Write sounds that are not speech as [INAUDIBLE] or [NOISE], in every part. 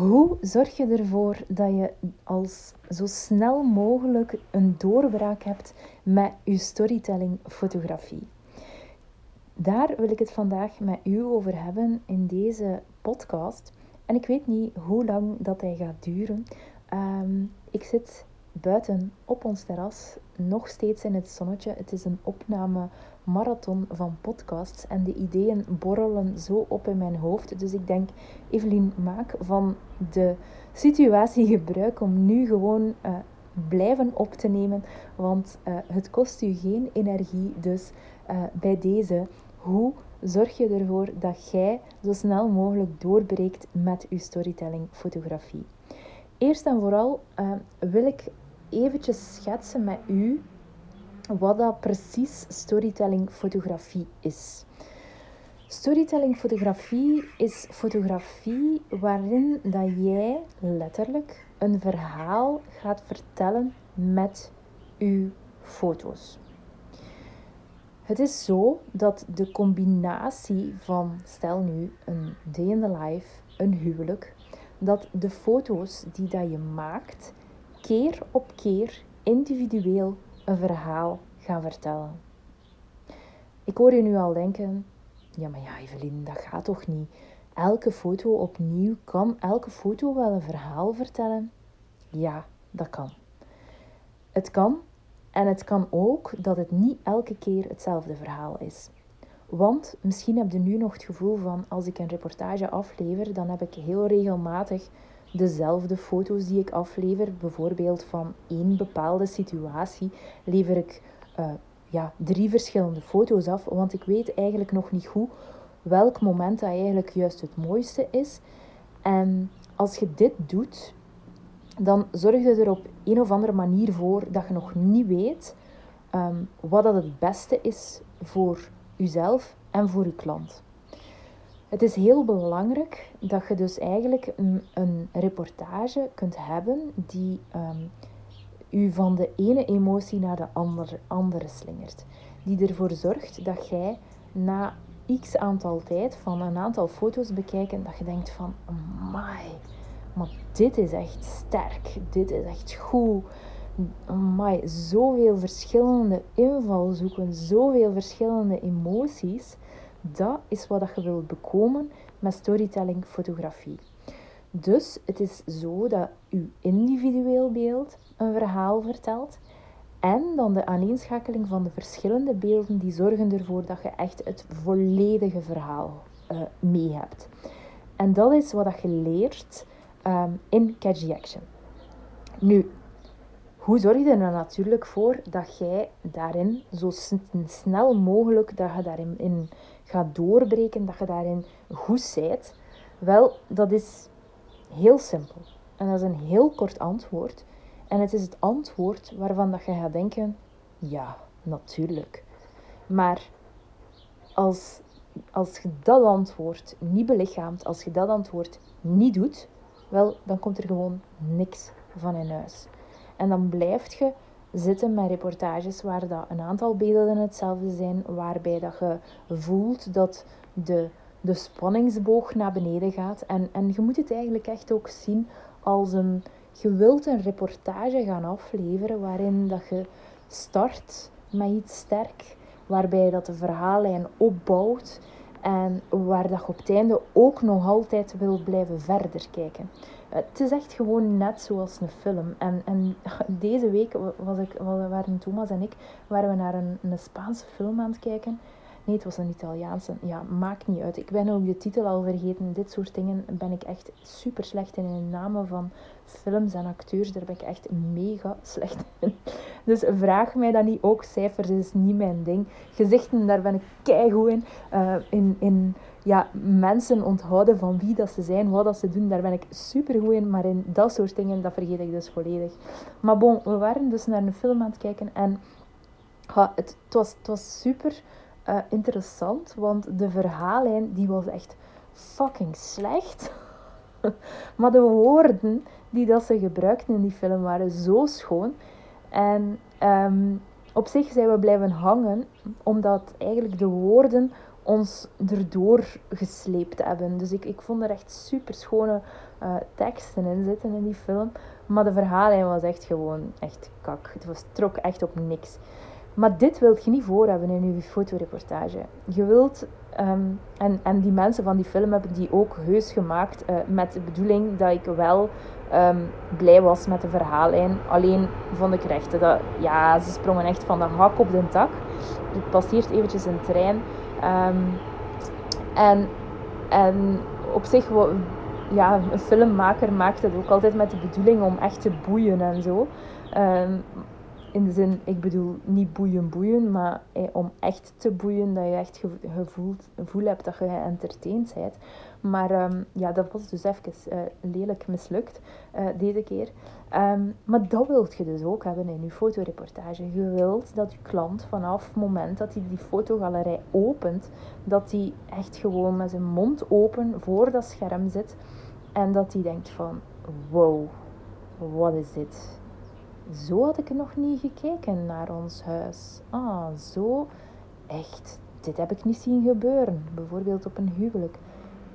Hoe zorg je ervoor dat je als zo snel mogelijk een doorbraak hebt met je storytelling fotografie? Daar wil ik het vandaag met u over hebben in deze podcast. En ik weet niet hoe lang dat hij gaat duren. Ehm, ik zit buiten op ons terras, nog steeds in het zonnetje. Het is een opname marathon van podcasts en de ideeën borrelen zo op in mijn hoofd. Dus ik denk, Evelien, maak van de situatie gebruik om nu gewoon uh, blijven op te nemen, want uh, het kost u geen energie. Dus uh, bij deze, hoe zorg je ervoor dat jij zo snel mogelijk doorbreekt met uw storytelling fotografie? Eerst en vooral wil ik eventjes schetsen met u wat dat precies storytelling fotografie is. Storytelling fotografie is fotografie waarin dat jij letterlijk een verhaal gaat vertellen met uw foto's. Het is zo dat de combinatie van, stel nu, een day in the life, een huwelijk, dat de foto's die dat je maakt, keer op keer individueel een verhaal gaan vertellen. Ik hoor je nu al denken, ja maar ja Evelien, dat gaat toch niet? Elke foto opnieuw, kan elke foto wel een verhaal vertellen? Ja, dat kan. Het kan en het kan ook dat het niet elke keer hetzelfde verhaal is. Want misschien heb je nu nog het gevoel van als ik een reportage aflever, dan heb ik heel regelmatig dezelfde foto's die ik aflever. Bijvoorbeeld van één bepaalde situatie lever ik uh, ja, drie verschillende foto's af, want ik weet eigenlijk nog niet goed welk moment dat eigenlijk juist het mooiste is. En als je dit doet, dan zorg je er op een of andere manier voor dat je nog niet weet um, wat dat het beste is voor jezelf en voor je klant. Het is heel belangrijk dat je dus eigenlijk een, een reportage kunt hebben die um, u van de ene emotie naar de andere, andere slingert. Die ervoor zorgt dat jij na x aantal tijd van een aantal foto's bekijken, dat je denkt van, amai, maar dit is echt sterk, dit is echt goed. Amai, zoveel verschillende invalshoeken, zoveel verschillende emoties. Dat is wat je wilt bekomen met storytelling fotografie. Dus het is zo dat uw individueel beeld een verhaal vertelt en dan de aaneenschakeling van de verschillende beelden die zorgen ervoor dat je echt het volledige verhaal uh, mee hebt. En dat is wat je leert um, in Catch the Action. Nu, hoe zorg je er natuurlijk voor dat jij daarin zo snel mogelijk dat je daarin in gaat doorbreken, dat je daarin goed zijt? Wel, dat is heel simpel. En dat is een heel kort antwoord. En het is het antwoord waarvan dat je gaat denken, ja, natuurlijk. Maar als, als je dat antwoord niet belichaamt, als je dat antwoord niet doet, wel, dan komt er gewoon niks van in huis. En dan blijf je zitten met reportages waar dat een aantal beelden hetzelfde zijn, waarbij dat je voelt dat de, de spanningsboog naar beneden gaat. En, en je moet het eigenlijk echt ook zien als een, je wilt een reportage gaan afleveren waarin dat je start met iets sterk, waarbij dat de verhaallijn opbouwt en waar dat je op het einde ook nog altijd wil blijven verder kijken. Het is echt gewoon net zoals een film. En, en [LAUGHS] deze week was ik, waren Thomas en ik waren we naar een, een Spaanse film aan het kijken. Het was een Italiaanse. Ja, maakt niet uit. Ik ben ook de titel al vergeten. Dit soort dingen ben ik echt super slecht in. In namen van films en acteurs, daar ben ik echt mega slecht in. Dus vraag mij dat niet. Ook cijfers is niet mijn ding. Gezichten, daar ben ik keigoed in. Uh, in, in ja, mensen onthouden van wie dat ze zijn, wat dat ze doen, daar ben ik super goed in. Maar in dat soort dingen, dat vergeet ik dus volledig. Maar bon, we waren dus naar een film aan het kijken en het, het, was, het was super uh, interessant, want de verhaallijn die was echt fucking slecht. [LAUGHS] maar de woorden die dat ze gebruikten in die film waren zo schoon. En um, op zich zijn we blijven hangen, omdat eigenlijk de woorden ons erdoor gesleept hebben. Dus ik, ik vond er echt super schone uh, teksten in zitten in die film. Maar de verhaallijn was echt gewoon echt kak. Het was, trok echt op niks. Maar dit wilt je niet voor hebben in je fotoreportage. Je wilt, ehm, en, en die mensen van die film hebben die ook heus gemaakt uh, met de bedoeling dat ik wel um, blij was met de verhaallijn. Alleen vond ik rechten dat, ja, ze sprongen echt van de hak op de tak. Er passeert eventjes een trein. Um, en, en op zich, ja, een filmmaker maakt het ook altijd met de bedoeling om echt te boeien en zo. In de zin, ik bedoel niet boeien boeien, maar eh, om echt te boeien, dat je echt gevoel, gevoel hebt dat je geëntertained bent. Maar um, ja, dat was dus even uh, lelijk mislukt uh, deze keer. Um, maar dat wilt je dus ook hebben in je fotoreportage. Je wilt dat je klant vanaf het moment dat hij die fotogalerij opent, dat hij echt gewoon met zijn mond open voor dat scherm zit en dat hij denkt van, wow, wat is dit? Zo had ik nog niet gekeken naar ons huis. Ah, zo echt. Dit heb ik niet zien gebeuren. Bijvoorbeeld op een huwelijk.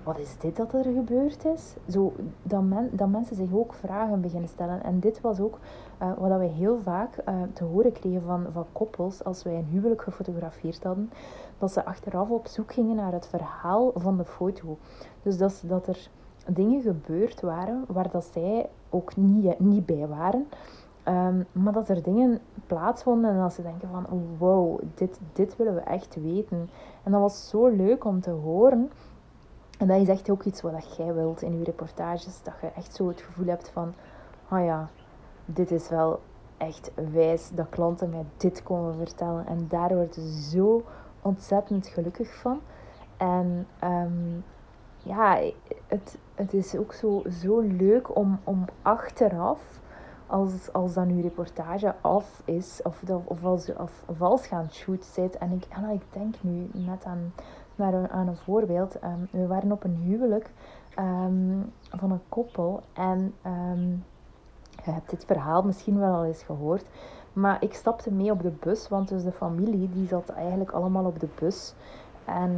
Wat is dit dat er gebeurd is? Zo, dat, men, dat mensen zich ook vragen beginnen stellen. En dit was ook uh, wat we heel vaak uh, te horen kregen van, van koppels als wij een huwelijk gefotografeerd hadden. Dat ze achteraf op zoek gingen naar het verhaal van de foto. Dus dat, dat er dingen gebeurd waren waar dat zij ook niet, niet bij waren. Ehm, maar dat er dingen plaatsvonden en dat ze denken van wow, dit, dit willen we echt weten. En dat was zo leuk om te horen. En dat is echt ook iets wat jij wilt in je reportages. Dat je echt zo het gevoel hebt van, oh ja, dit is wel echt wijs dat klanten mij dit komen vertellen. En daar word je zo ontzettend gelukkig van. En um, ja, het, het is ook zo, zo leuk om, om achteraf als, als dan uw reportage af is, of, of als je of vals gaan shoot zit. En ik, en ik denk nu net aan, naar een, aan een voorbeeld. Um, we waren op een huwelijk um, van een koppel. En um, je hebt dit verhaal misschien wel al eens gehoord. Maar ik stapte mee op de bus, want dus de familie die zat eigenlijk allemaal op de bus. En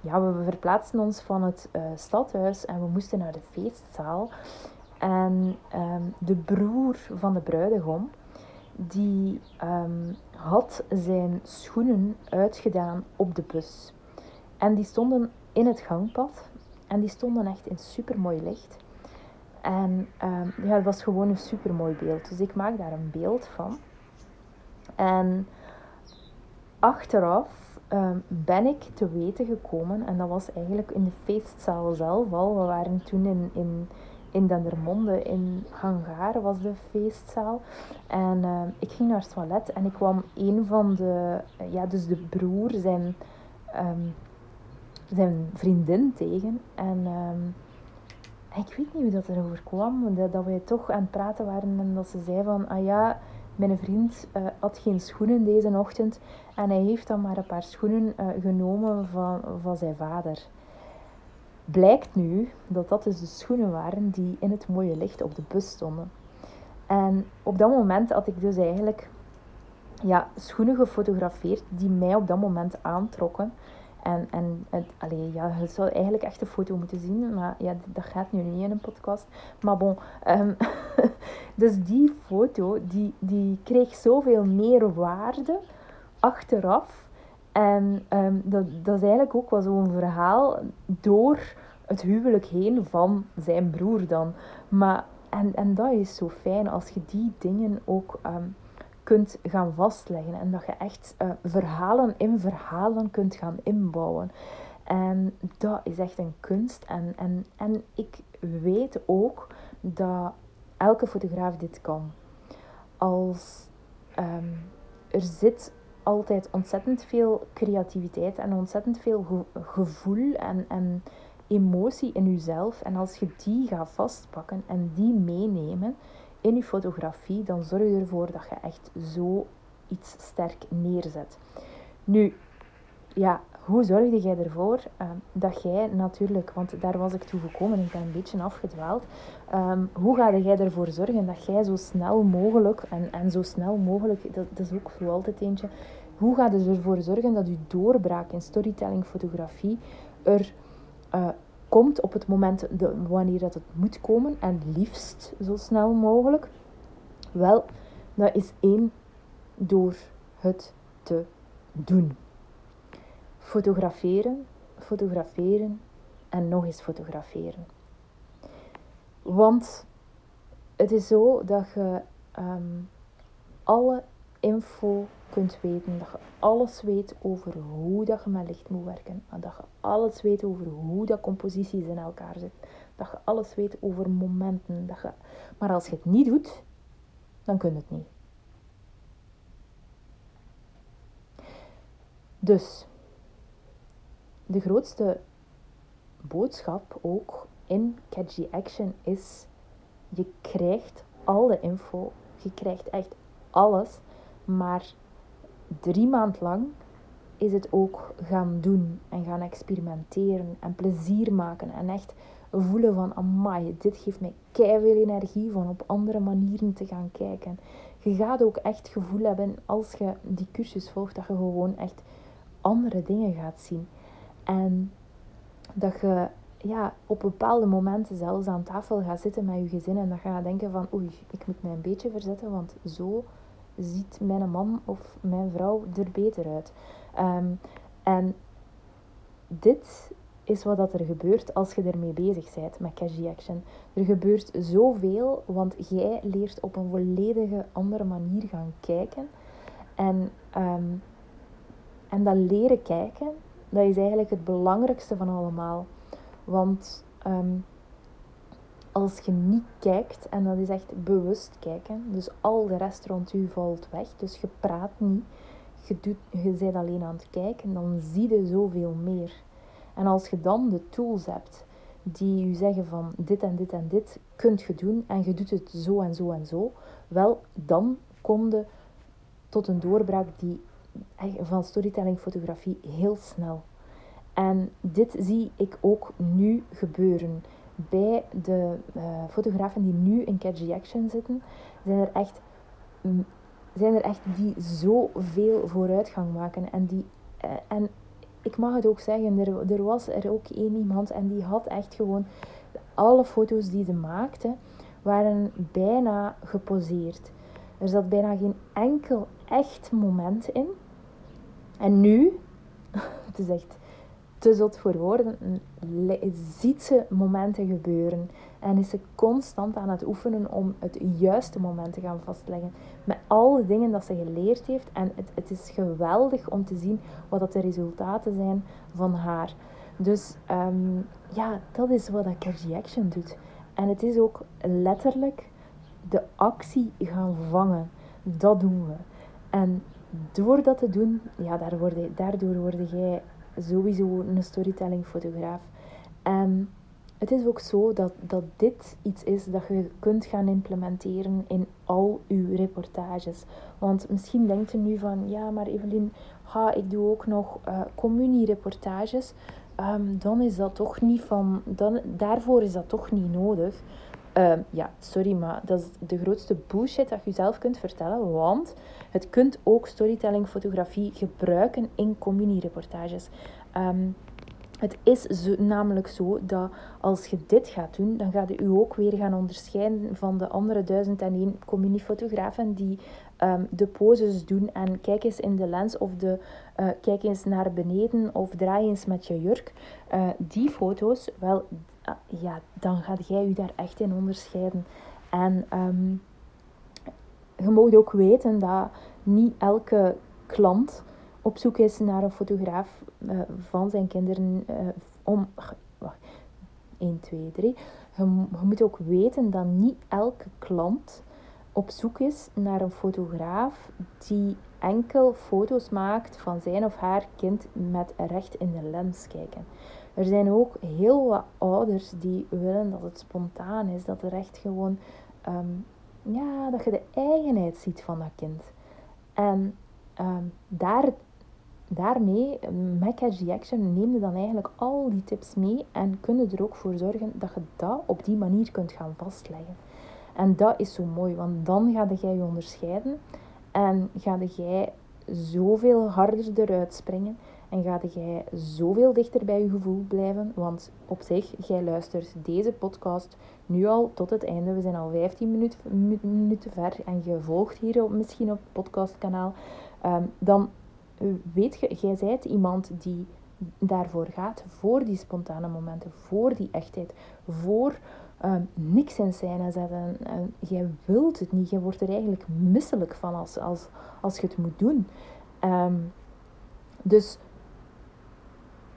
ja, we verplaatsten ons van het uh, stadhuis en we moesten naar de feestzaal. En ehm, de broer van de bruidegom, die ehm, had zijn schoenen uitgedaan op de bus. En die stonden in het gangpad. En die stonden echt in supermooi licht. En um, ja, het was gewoon een supermooi beeld. Dus ik maak daar een beeld van. En achteraf ben ik te weten gekomen, en dat was eigenlijk in de feestzaal zelf al. We waren toen in, in in Dendermonde, in Hangaar was de feestzaal. En uh, ik ging naar het toilet en ik kwam een van de, ja, dus de broer, zijn, um, zijn vriendin tegen. En um, ik weet niet hoe dat erover kwam, dat, dat wij toch aan het praten waren en dat ze zei van, ah ja, mijn vriend uh, had geen schoenen deze ochtend en hij heeft dan maar een paar schoenen genomen van, van zijn vader blijkt nu dat dat dus de schoenen waren die in het mooie licht op de bus stonden. En op dat moment had ik dus eigenlijk ja, schoenen gefotografeerd die mij op dat moment aantrokken. En, en, allee, ja, je zou eigenlijk echt een foto moeten zien, maar ja, dat gaat nu niet in een podcast. Maar bon, um, [LAUGHS] dus die foto, die, die kreeg zoveel meer waarde achteraf en ehm, dat, dat is eigenlijk ook wel zo'n verhaal door het huwelijk heen van zijn broer dan. Maar, en, en dat is zo fijn als je die dingen ook ehm, kunt gaan vastleggen. En dat je echt uh, verhalen in verhalen kunt gaan inbouwen. En dat is echt een kunst. En, en, en ik weet ook dat elke fotograaf dit kan. Als um, er zit altijd ontzettend veel creativiteit en ontzettend veel gevoel en, en emotie in jezelf. En als je die gaat vastpakken en die meenemen in je fotografie, dan zorg je ervoor dat je echt zo iets sterk neerzet. Nu, ja, hoe zorgde jij ervoor uh, dat jij natuurlijk, want daar was ik toe gekomen, ik ben een beetje afgedwaald. Um, hoe ga jij ervoor zorgen dat jij zo snel mogelijk, en, en zo snel mogelijk, dat, dat is ook zo altijd eentje, hoe ga je ervoor zorgen dat je doorbraak in storytelling, fotografie er uh, komt op het moment de, wanneer dat het moet komen en liefst zo snel mogelijk. Wel, dat is één door het te doen. Fotograferen, fotograferen en nog eens fotograferen. Want het is zo dat je ehm, alle info kunt weten, dat je alles weet over hoe dat je met licht moet werken, dat je alles weet over hoe dat composities in elkaar zitten, dat je alles weet over momenten, dat je... maar als je het niet doet, dan kun je het niet. Dus, de grootste boodschap ook in Catchy Action is: je krijgt alle info, je krijgt echt alles, maar drie maand lang is het ook gaan doen en gaan experimenteren en plezier maken en echt voelen van amai, dit geeft mij veel energie van op andere manieren te gaan kijken. Je gaat ook echt gevoel hebben als je die cursus volgt dat je gewoon echt andere dingen gaat zien. En dat je ja, op bepaalde momenten zelfs aan tafel gaat zitten met je gezin en je gaat denken van oei, ik moet mij een beetje verzetten, want zo ziet mijn man of mijn vrouw er beter uit. Ehm, en dit is wat er gebeurt als je ermee bezig bent met Cash Action. Er gebeurt zoveel, want jij leert op een volledige andere manier gaan kijken. En, um, en dat leren kijken, dat is eigenlijk het belangrijkste van allemaal. Want um, als je niet kijkt, en dat is echt bewust kijken, dus al de rest rond u valt weg, dus je praat niet, je, doet, je bent alleen aan het kijken, dan zie je zoveel meer. En als je dan de tools hebt die je zeggen van dit en dit en dit kunt je doen en je doet het zo en zo en zo, wel, dan kom je tot een doorbraak die van storytelling fotografie heel snel. En dit zie ik ook nu gebeuren bij de uh, fotografen die nu in Catchy Action zitten, zijn er echt, zijn er echt die zoveel vooruitgang maken. En, die, uh, en ik mag het ook zeggen, er, er was er ook één iemand en die had echt gewoon alle foto's die ze maakte, waren bijna geposeerd. Er zat bijna geen enkel echt moment in. En nu, [LAUGHS] het is echt te zot voor woorden, ziet ze momenten gebeuren. En is ze constant aan het oefenen om het juiste moment te gaan vastleggen. Met al de dingen dat ze geleerd heeft. En het, het is geweldig om te zien wat dat de resultaten zijn van haar. Dus um, ja, dat is wat Energy Action doet. En het is ook letterlijk de actie gaan vangen. Dat doen we. En door dat te doen, ja, daardoor word jij sowieso een storytelling fotograaf. En het is ook zo dat, dat dit iets is dat je kunt gaan implementeren in al uw reportages. Want misschien denkt u nu van, ja, maar Evelien, ha, ik doe ook nog uh, communiereportages. Um, dan is dat toch niet van, dan, daarvoor is dat toch niet nodig. Uh, ja, sorry, maar dat is de grootste bullshit dat je zelf kunt vertellen. Want het kunt ook storytelling fotografie gebruiken in communiereportages. Um, het is namelijk zo dat als je dit gaat doen, dan gaat u ook weer gaan onderscheiden van de andere duizend en één communiefotografen die um, de poses doen en kijk eens in de lens of de, uh, kijk eens naar beneden of draai eens met je jurk. Uh, die foto's, wel, ja, dan gaat jij u daar echt in onderscheiden. En um, je moet ook weten dat niet elke klant op zoek is naar een fotograaf uh, van zijn kinderen uh, om. Wacht, 1, 2, 3. Je, je, moet ook weten dat niet elke klant op zoek is naar een fotograaf die enkel foto's maakt van zijn of haar kind met recht in de lens kijken. Er zijn ook heel wat ouders die willen dat het spontaan is, dat er echt gewoon, um, ja, dat je de eigenheid ziet van dat kind. En um, daar daarmee, met Action, neem je dan eigenlijk al die tips mee en kun je er ook voor zorgen dat je dat op die manier kunt gaan vastleggen. En dat is zo mooi, want dan ga jij je onderscheiden en ga jij zoveel harder eruit springen En ga jij zoveel dichter bij je gevoel blijven. Want op zich, jij luistert deze podcast nu al tot het einde. We zijn al 15 minuten, minuten ver. En je volgt hier op, misschien op het podcastkanaal. Um, dan weet je, jij bent iemand die daarvoor gaat. Voor die spontane momenten. Voor die echtheid. Voor uh, niks in scène zetten. En jij wilt het niet. Je wordt er eigenlijk misselijk van als, als, als je het moet doen. Um, dus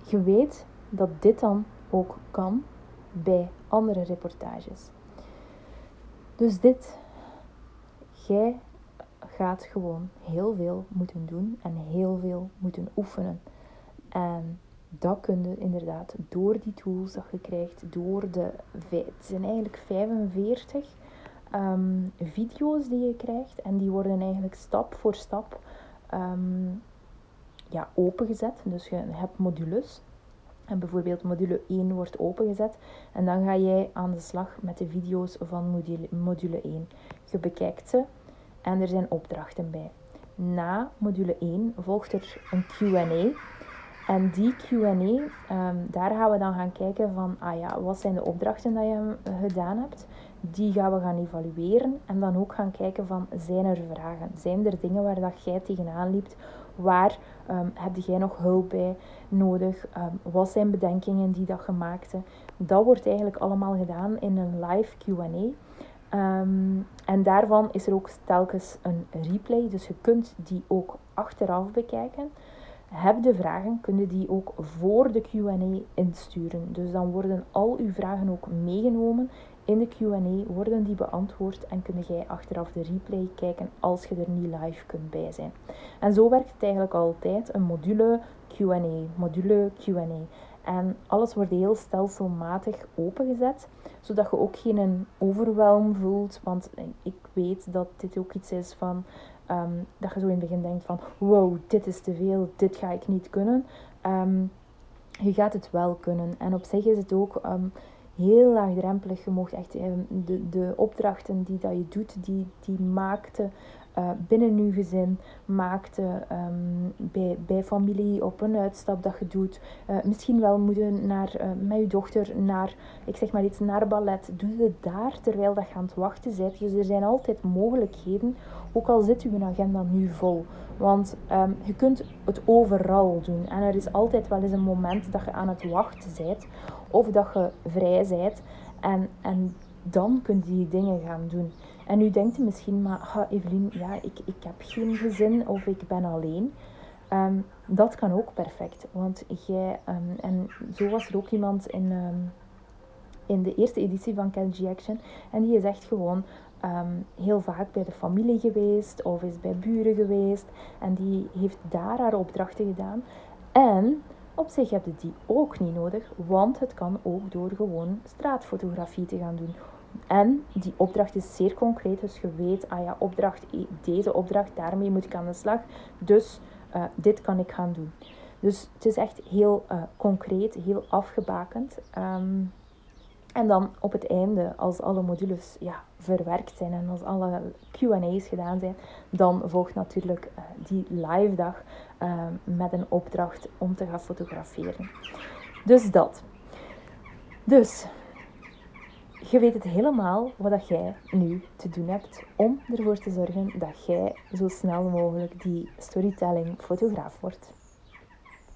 je weet dat dit dan ook kan bij andere reportages. Dus dit, jij gaat gewoon heel veel moeten doen en heel veel moeten oefenen. En dat kun je inderdaad door die tools dat je krijgt, door de, het zijn eigenlijk 45 ehm, video's die je krijgt en die worden eigenlijk stap voor stap um, ja, opengezet. Dus je hebt modules. En bijvoorbeeld module 1 wordt opengezet. En dan ga jij aan de slag met de video's van module, module 1. Je bekijkt ze en er zijn opdrachten bij. Na module 1 volgt er een QA. En die QA, ehm, daar gaan we dan gaan kijken van, ah ja, wat zijn de opdrachten die je gedaan hebt? Die gaan we gaan evalueren en dan ook gaan kijken van, zijn er vragen? Zijn er dingen waar dat jij tegenaan liep? Waar um, heb jij nog hulp bij nodig? Um, wat zijn bedenkingen die dat je maakte? Dat wordt eigenlijk allemaal gedaan in een live Q&A. en daarvan is er ook telkens een replay, dus je kunt die ook achteraf bekijken heb de vragen, kun je die ook voor de Q&A insturen. Dus dan worden al uw vragen ook meegenomen in de Q&A, worden die beantwoord en kun jij achteraf de replay kijken als je er niet live kunt bij zijn. En zo werkt het eigenlijk altijd, een module Q&A, module Q&A. En alles wordt heel stelselmatig opengezet, zodat je ook geen overwelm voelt. Want ik weet dat dit ook iets is van Ehm, dat je zo in het begin denkt van wow, dit is te veel, dit ga ik niet kunnen. Ehm, je gaat het wel kunnen. En op zich is het ook um, heel laagdrempelig. Je mocht echt de, de opdrachten die dat je doet, die, die maakte uh, binnen uw gezin maakte, um, bij, bij familie op een uitstap dat je doet. Uh, misschien wel moeten naar, met je dochter naar, ik zeg maar iets, naar ballet. Doe het daar terwijl dat je aan het wachten bent. Dus er zijn altijd mogelijkheden, ook al zit uw agenda nu vol. Want um, je kunt het overal doen. En er is altijd wel eens een moment dat je aan het wachten bent of dat je vrij bent. En, en dan kun je die dingen gaan doen. En nu denkt u misschien, maar Evelien, ja, ik, ik heb geen gezin of ik ben alleen. Ehm, dat kan ook perfect. Want jij, um, en zo was er ook iemand in, um, in de eerste editie van KG Action. En die is echt gewoon heel vaak bij de familie geweest of is bij buren geweest. En die heeft daar haar opdrachten gedaan. En op zich heb je die ook niet nodig, want het kan ook door gewoon straatfotografie te gaan doen en die opdracht is zeer concreet, dus je weet, ah ja, opdracht, e, deze opdracht, daarmee moet ik aan de slag. Dus uh, dit kan ik gaan doen. Dus het is echt heel uh, concreet, heel afgebakend. Um, en dan op het einde, als alle modules ja, verwerkt zijn en als alle QA's gedaan zijn, dan volgt natuurlijk uh, die live dag met een opdracht om te gaan fotograferen. Dus dat. Dus je weet het helemaal wat jij nu te doen hebt om ervoor te zorgen dat jij zo snel mogelijk die storytelling fotograaf wordt.